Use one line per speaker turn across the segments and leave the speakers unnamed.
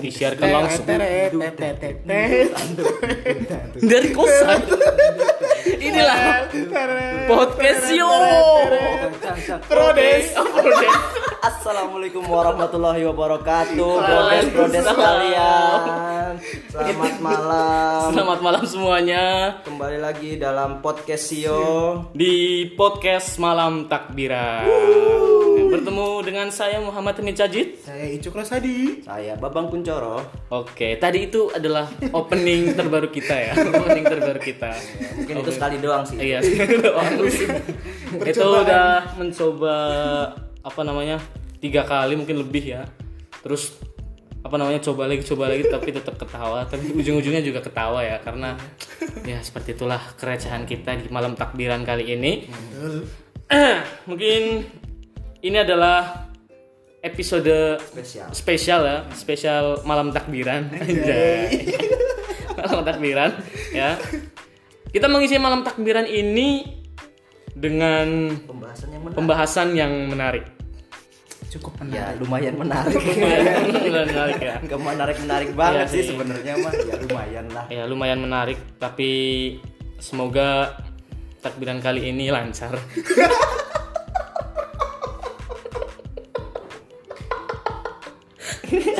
Disiarkan langsung. Dari kosan inilah podcast yo.
Prodes.
Assalamualaikum warahmatullahi wabarakatuh. Prodes prodes kalian. Selamat malam.
Selamat malam semuanya.
Kembali lagi dalam podcast Sio
di podcast malam takbiran bertemu dengan saya Muhammad Hamid Cajid
Saya Icuk Rosadi.
Saya Babang Kuncoro
Oke, tadi itu adalah opening terbaru kita ya, opening terbaru kita.
Mungkin itu sekali doang sih.
Iya, itu udah mencoba apa namanya tiga kali mungkin lebih ya. Terus apa namanya coba lagi coba lagi tapi tetap ketawa. Tapi ujung-ujungnya juga ketawa ya karena ya seperti itulah kerecehan kita di malam takbiran kali ini. Mungkin ini adalah episode
Spesial.
spesial ya spesial malam takbiran. Anjay. malam takbiran ya. Kita mengisi malam takbiran ini dengan
Pembahasan yang menarik.
pembahasan yang menarik.
Cukup
Ya
menarik.
lumayan menarik.
Lumayan menarik ya.
Gak menarik-menarik banget
Iya
sih
sih.
sebenarnya mah. Ya lumayan lah.
Ya lumayan menarik tapi semoga takbiran kali ini lancar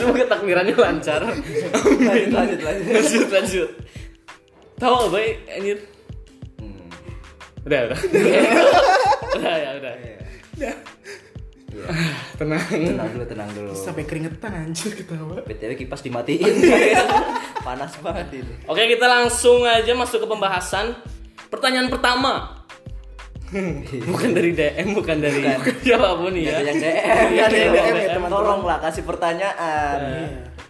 semoga takbirannya lancar.
Lanjut lanjut lanjut.
Lanjut lanjut. Tahu apa ya anjir?
Hmm.
udah udah. Udah ya udah.
Iya.
tenang.
Tenang dulu tenang dulu.
Sampai keringetan anjir ketawa.
BTW kipas dimatiin. Panas banget ini.
Oke kita langsung aja masuk ke pembahasan. Pertanyaan pertama bukan dari DM bukan dari siapa pun
Ada
ya
yang DM,
Iya, ada yang
DM,
DM.
Tolonglah kasih pertanyaan.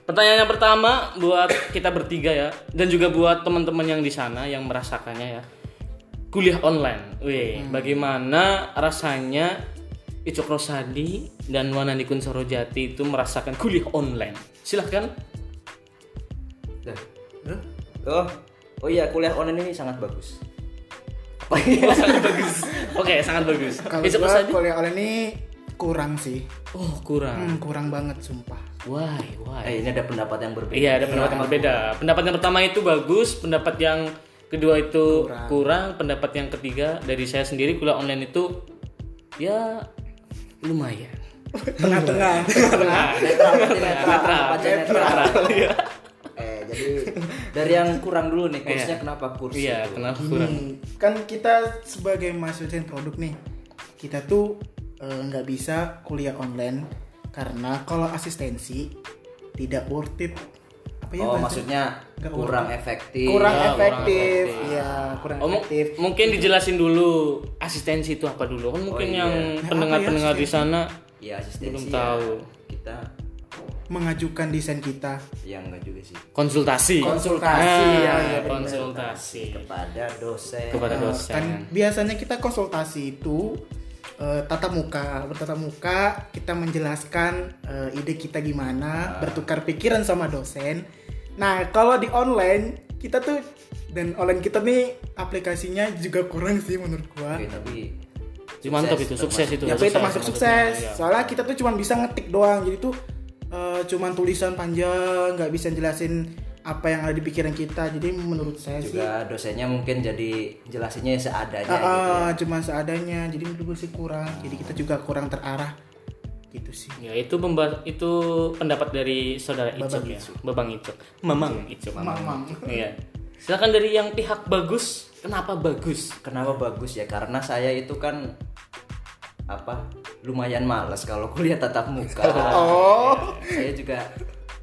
Pertanyaan yang pertama buat kita bertiga ya dan juga buat teman-teman yang di sana yang merasakannya ya. Kuliah online. Wih, bagaimana rasanya Icok Rosadi dan Wanandi Kunsoro Jati itu merasakan kuliah online? Silahkan.
Oh, oh iya kuliah online ini sangat bagus.
Oh, sangat bagus. Oke, sangat bagus.
Kalau gua
Rosadi?
kuliah online ini kurang sih.
Oh, kurang.
Hmm, kurang banget sumpah.
Why? Why?
Eh, ini ada pendapat yang berbeda.
Iya, ada pendapat yang berbeda. Pendapat yang pertama itu bagus, pendapat yang kedua itu kurang, pendapat yang ketiga dari saya sendiri kuliah online itu ya lumayan.
Tengah-tengah.
Nah,
Netral, netral.
Netral.
Apa aja netral.
Iya.
Eh, jadi dari yang kurang dulu nih, kursnya kenapa kurs?
Iya, kenapa kurang?
Hmm, kan kita sebagai mahasiswa produk nih, kita tuh eh, nggak bisa kuliah online karena kalau asistensi tidak worth it. Apa ya
Oh,
bahasa?
maksudnya
Nggak
kurang efektif.
kurang
Ya, kurang
efektif.
efektif.
Iya, kurang
Oh,
efektif.
mungkin dijelasin dulu asistensi itu apa dulu kan mungkin
Oh, iya.
yang
Ya,
pendengar-pendengar
apa ya
di sana
Ya, asistensi.
Belum
ya.
tahu.
Kita
Mengajukan desain kita
yang enggak juga sih.
konsultasi.
Konsultasi,
Ah,
ya, ya, benar.
konsultasi
Kepada dosen.
kepada
Eh,
dosen.
kan biasanya kita konsultasi itu eh, tatap muka bertatap muka kita menjelaskan eh, ide kita gimana bertukar pikiran sama dosen nah kalau di online kita tuh dan online kita nih aplikasinya juga kurang sih menurut gua
Oke, tapi
Mantap itu, sukses itu.
ya tapi termasuk sukses
Iya.
soalnya kita tuh cuma bisa ngetik doang jadi tuh eh, cuman tulisan panjang nggak bisa jelasin apa yang ada di pikiran kita jadi menurut saya sih
juga dosennya mungkin jadi jelasinnya seadanya
Ah,
gitu ya.
cuma seadanya jadi menurut gue sih kurang jadi kita juga kurang terarah gitu sih
Ya itu itu pendapat dari saudara Icok ya, Babang Icok, Mamang Icok.
Mamang.
Iya. Silakan dari yang pihak bagus, kenapa bagus?
Kenapa bagus ya? Karena saya itu kan apa? Lumayan malas kalau kuliah tatap muka.
Oh.
Saya juga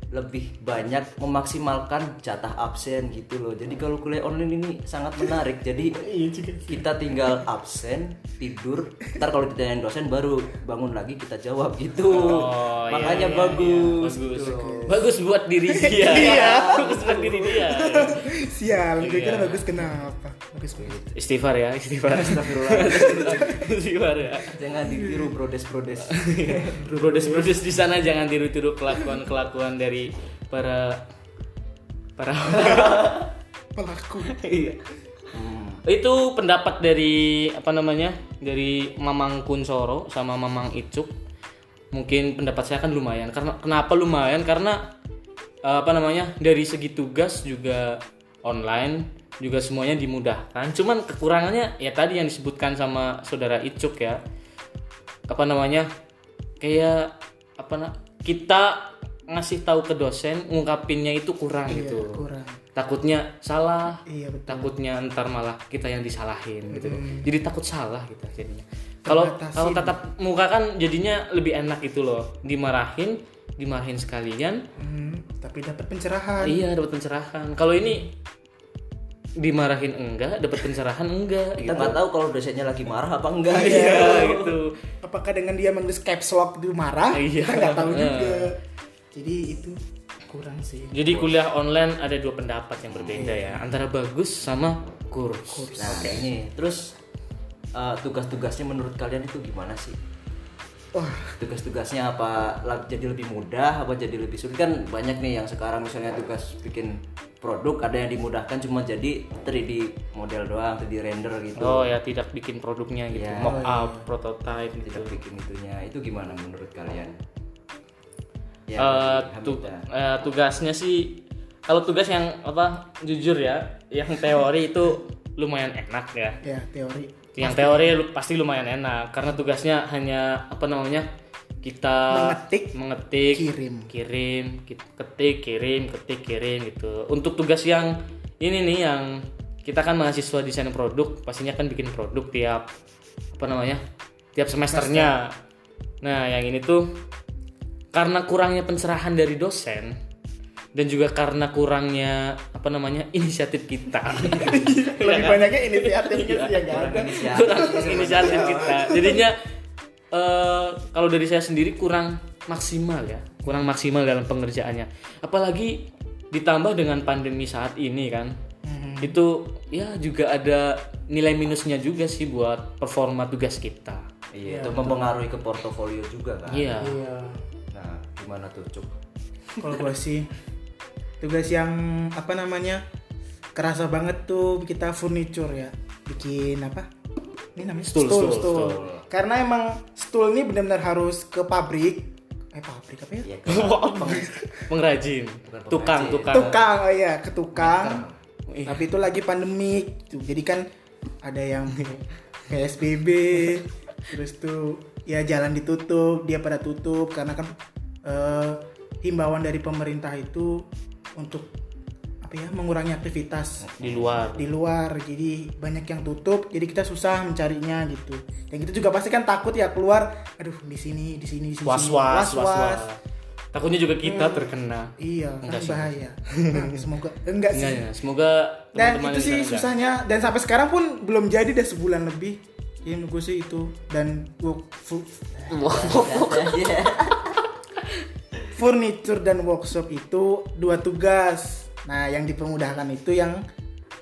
lebih banyak memaksimalkan jatah absen gitu loh. Jadi kalau kuliah online ini sangat menarik. Jadi kita tinggal absen, tidur, ntar kalau ditanyain dosen baru bangun lagi kita jawab gitu.
Oh, iya,
Makanya
iya,
bagus.
Bagus.
gitu loh.
Bagus buat diri dia. Iya. bagus buat diri dia.
sial
Iya.
bagus kenapa bagus banget
Istighfar ya, istighfar. istighfar ya.
Jangan ditiru brodes-brodes.
Brodes-brodes di sana jangan tiru-tiru kelakuan-kelakuan dari para para
pelaku
Iya. Itu pendapat dari apa namanya? Dari Mamang Kunsoro sama Mamang Icuk. mungkin pendapat saya kan lumayan karena kenapa lumayan karena eh, apa namanya dari segi tugas juga online juga semuanya dimudahkan. Cuman kekurangannya ya tadi yang disebutkan sama saudara Icuk ya. Apa namanya? Kayak apa na kita ngasih tahu ke dosen ngungkapinnya itu kurang gitu.
kurang.
Takutnya salah
iya betul.
takutnya ntar malah kita yang disalahin gitu. Jadi takut salah kita jadinya. Kalau kalau tatap muka kan jadinya lebih enak gitu loh. Dimarahin dimarahin sekalian.
Hmm, tapi dapat pencerahan.
Iya dapat pencerahan. Kalau ini dimarahin enggak dapat pencerahan enggak
kita
gitu.
nggak tahu kalau dosennya lagi marah apa enggak
iya gitu.
apakah dengan dia menulis caps lock itu marah?
Iya.
kita nggak tahu juga. Jadi itu kurang sih.
Jadi kuliah online ada dua pendapat yang berbeda ya antara bagus sama kurs
nah ini. Terus eh, tugas-tugasnya menurut kalian itu gimana sih?
Wah.
Tugas-tugasnya apa? Jadi lebih mudah apa jadi lebih sulit? Kan banyak nih yang sekarang misalnya tugas bikin produk ada yang dimudahkan cuma jadi 3D model doang 3D render gitu.
Oh ya tidak bikin produknya gitu
Iya.
mock up prototype gitu.
Tidak bikin itunya. Itu gimana menurut kalian? Ya
Eh,
dari
tu- eh, tugasnya sih kalau tugas yang apa jujur ya yang teori itu lumayan enak ya.
Ya teori.
Yang teori lu- pasti lumayan enak karena tugasnya hanya apa namanya kita
Mengetik,
mengetik
kirim.
kirim ketik kirim ketik kirim gitu. Untuk tugas yang ini nih yang kita kan mahasiswa desain produk pastinya kan bikin produk tiap apa namanya tiap semesternya. Nah yang ini tuh karena kurangnya pencerahan dari dosen dan juga karena kurangnya apa namanya inisiatif kita.
Lebih banyaknya inisiatifnya sih yang nggak ada.
Kurang inisiatif kita. Jadinya eh, kalau dari saya sendiri kurang maksimal ya kurang maksimal dalam pengerjaannya. Apalagi ditambah dengan pandemi saat ini kan itu ya juga ada nilai minusnya juga sih buat performa tugas kita.
Iya itu mempengaruhi ke portofolio juga kan?
Iya.
Iya.
Nah gimana tuh cuk?
Kalau gue sih tugas yang apa namanya kerasa banget tuh kita furniture ya. Bikin apa ini namanya
Stool,
stool,
stool,
stool.
stool.
karena emang stool ini benar-benar harus ke pabrik. Eh pabrik apa ya?
Ya kan
pengrajin tukang tukang.
Tukang oh iya ke tukang. Tapi itu lagi pandemik tuh jadi kan ada yang PSBB terus tuh ya jalan ditutup dia pada tutup. Karena kan eh, himbauan dari pemerintah itu untuk apa ya mengurangi aktivitas
di luar.
di luar. Jadi banyak yang tutup jadi kita susah mencarinya gitu. Yang itu juga pasti kan takut ya keluar aduh di sini di sini di sini.
Was was was
was-was.
takutnya juga kita terkena.
iya kan
Enggak sih.
bahaya. Nah, semoga enggak sih.
Enggak ya semoga
dan
teman-teman
itu
di
sih
sana enggak.
susahnya. Dan sampai sekarang pun belum jadi udah sebulan lebih. Ya menurut gue sih itu. Dan work fu- furniture dan workshop itu dua tugas nah yang dipermudahkan itu yang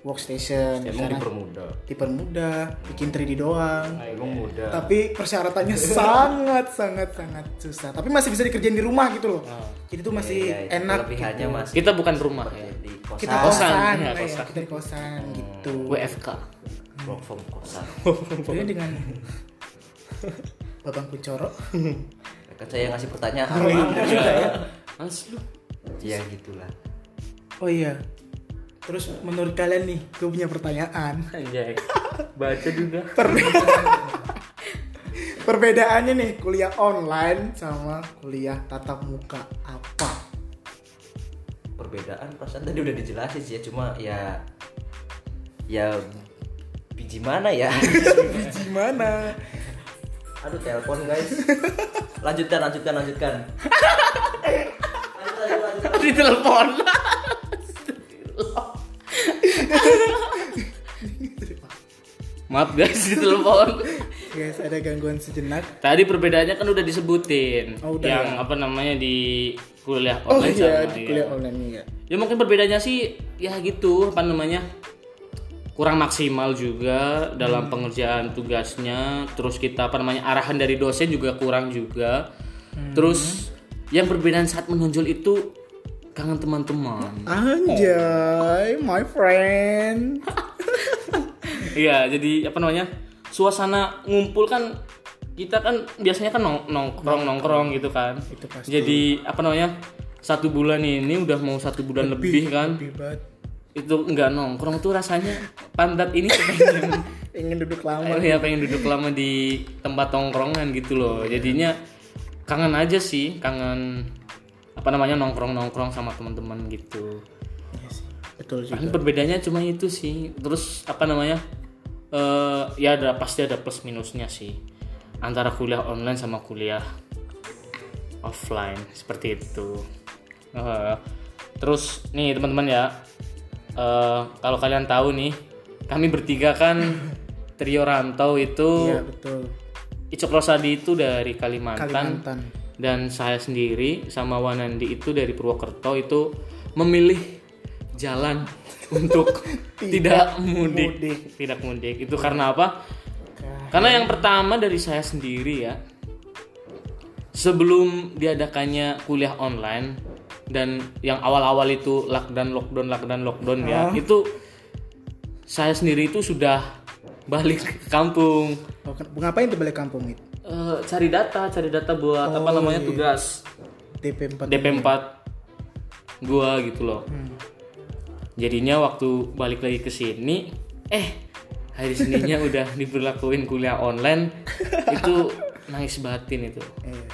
workstation
emang
karena
dipermudah?
Dipermudah bikin 3D doang.
Emang mudah.
Tapi persyaratannya sangat sangat sangat susah. Tapi masih bisa dikerjain di rumah gitu loh. Jadi tuh masih
Iya, iya,
enak gitu.
masih
kita bukan rumah ya.
di kosan.
Kita
Kosan,
kosan,
iya,
nah ya,
kosan.
kita di kosan gitu.
WFK
work from kosan.
Jadi dengan Babang Kuncoro
kan saya ngasih pertanyaan.
Oh iya, ya.
Mas lu?
Ya gitulah
Oh iya. Terus menurut kalian nih Gue punya pertanyaan.
Anjay. Baca juga.
Perbedaannya nih Kuliah online sama kuliah tatap muka Apa?
perbedaan perasaan tadi udah dijelasin sih ya cuma ya ya biji mana ya?
Gimana?
aduh telepon guys. Lanjutkan lanjutkan lanjutkan. Lanjut, lanjut, lanjut.
di telepon maaf guys di telepon
Guys ada gangguan sejenak.
Tadi perbedaannya kan udah disebutin.
Oh, udah
yang
ya?
apa namanya di kuliah
Oh
online
iya
sama
di kuliah online ya
ya mungkin perbedaannya sih ya gitu apa namanya kurang maksimal juga
Hmm.
dalam pengerjaan tugasnya. Terus kita apa namanya arahan dari dosen juga kurang juga.
Hmm.
terus yang perbedaan saat menonjol itu kangen teman-teman.
Anjay My friend.
Iya jadi apa namanya suasana ngumpul kan kita kan biasanya kan nong- nongkrong nongkrong. gitu kan.
Itu pasti.
jadi apa namanya satu bulan ini udah mau satu bulan lebih, kan.
Lebih banget.
itu nggak nongkrong tuh rasanya pantat ini pengen.
Ingin duduk lama.
ya pengen duduk lama di tempat tongkrongan gitu loh. Jadinya kangen aja sih kangen apa namanya nongkrong nongkrong sama teman-teman gitu
Iya sih. Betul juga.
Paling perbedaannya cuma itu sih. Terus apa namanya? eh ya ada pasti ada plus minusnya sih antara kuliah online sama kuliah offline seperti itu. Eh, terus nih teman-teman ya, eh, kalau kalian tahu nih, kami bertiga kan trio rantau itu
Iya betul.
Icok Rosadi itu dari Kalimantan,
Kalimantan.
Dan saya sendiri sama Wanandi itu dari Purwokerto itu memilih jalan untuk tidak mudik.
mudik.
tidak mudik itu karena apa karena yang pertama dari saya sendiri ya sebelum diadakannya kuliah online dan yang awal-awal itu lockdown lockdown lockdown lockdown ya itu saya sendiri itu sudah balik ke kampung
Oh, ngapain tuh balik kampung itu?
Eh, cari data cari data buat apa namanya tugas.
DP4.
DP4 gua gitu loh. Jadinya waktu balik lagi ke sini eh hari Seninnya udah diberlakuin kuliah online itu nangis batin itu.
Iya.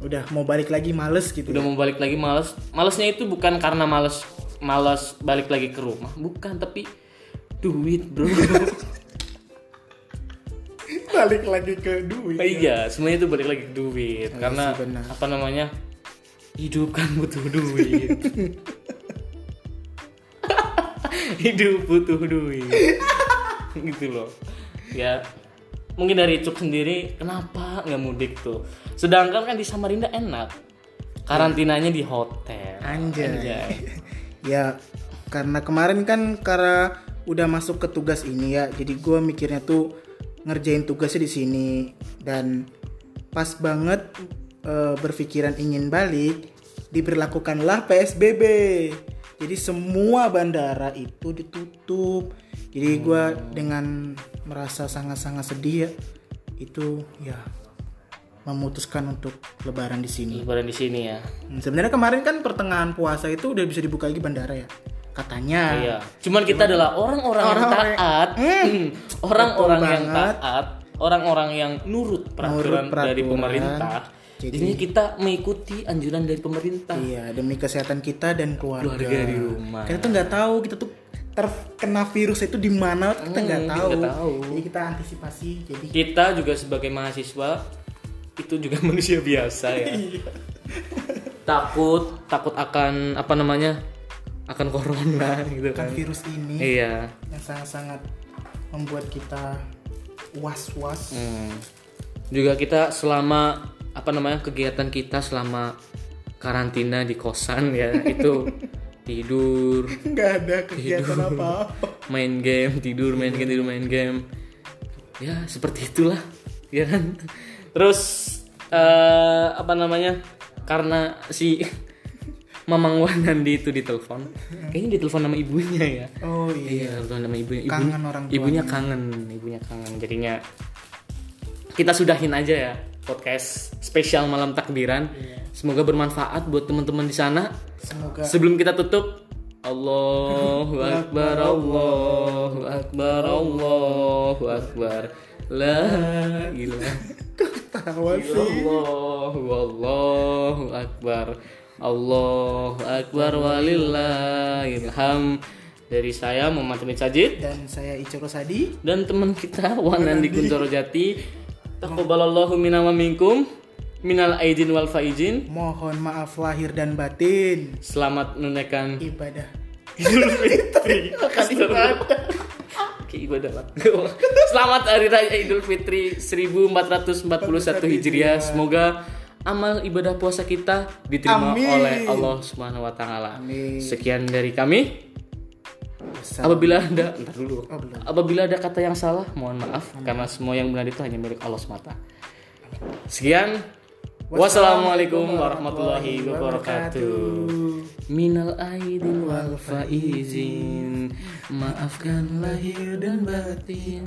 Udah mau balik lagi males gitu.
udah mau balik lagi males. Malesnya itu bukan karena males males balik lagi ke rumah. Bukan tapi duit bro
balik lagi ke duit.
iya semuanya itu balik lagi ke duit karena
sih, benar.
apa namanya? Hidup kan butuh duit. Hidup butuh duit. Gitu loh. Ya mungkin dari Cuk sendiri kenapa nggak mudik tuh? Sedangkan kan di Samarinda enak. Karantinanya di hotel.
Anjay. ya karena kemarin kan karena udah masuk ke tugas ini ya, jadi gue mikirnya tuh ngerjain tugasnya di sini dan pas banget eh, berpikiran ingin balik diberlakukanlah PSBB. Jadi semua bandara itu ditutup. Jadi gue dengan merasa sangat-sangat sedih ya, itu ya memutuskan untuk lebaran di sini.
lebaran di sini ya
Hmm, Sebenarnya kemarin kan pertengahan puasa itu udah bisa dibuka lagi bandara ya. Katanya.
Iya. Cuman kita adalah orang-orang yang taat, Hmm. orang-orang yang
banget.
taat, orang-orang yang nurut peraturan,
Nurut
dari
peraturan.
pemerintah.
Jadi-
Jadi kita mengikuti anjuran dari pemerintah.
Iya, demi kesehatan kita dan keluarga.
Keluarga di rumah.
Kita tuh nggak tahu kita tuh terkena virus itu di mana kita nggak
Hmm,
tahu.
nggak tahu.
Jadi kita antisipasi. Jadi
Kita juga sebagai mahasiswa itu juga manusia biasa ya.
Iya.
takut, takut akan apa namanya? Akan corona gitu
kan
kan.
virus ini
Iya.
yang sangat-sangat membuat kita was-was.
Hmm. Juga kita selama apa namanya kegiatan kita selama karantina di kosan ya itu tidur,
Nggak ada kegiatan apa-apa.
main game, tidur, main game, tidur, main game. Ya seperti itulah, ya kan. Terus eh, apa namanya? Karena si Mamang Wanandi itu ditelepon, kayaknya ditelepon sama ibunya ya.
Oh iya.
Iya, telepon sama ibunya. Ibu,
Kangen orang tuanya.
Ibunya kangen, ibunya kangen. Jadinya kita sudahin aja ya podcast spesial malam takbiran.
Iya.
Semoga bermanfaat buat teman-teman di sana.
Semoga
Sebelum kita tutup, Allahu Akbar, Allahu Akbar, Allahu Akbar. La ilaha. Allahu Allahu Akbar. Allahu Akbar walillahilham. Dari saya Muhammad Hamid Sajid
Dan saya Ico Rosadi.
dan teman kita Wanandi Kuntoro Jati. Taqabbalallahu minna wa minkum minal aidin wal faizin.
Mohon maaf lahir dan batin.
Selamat menunaikan
Ibadah.
Idul Fitri. Kayak ibadah. Selamat Hari Raya Idul Fitri 1441 Hijriah. Semoga amal ibadah puasa kita diterima
Amin.
oleh Allah Subhanahu wa taala.
Amin.
Sekian dari kami. Apabila ada entar dulu.
Oh, belum.
Apabila ada kata yang salah, mohon maaf karena semua yang benar itu hanya milik Allah semata. Sekian. Wassalamualaikum warahmatullahi wabarakatuh. Minal aidin wal faizin Maafkan lahir dan batin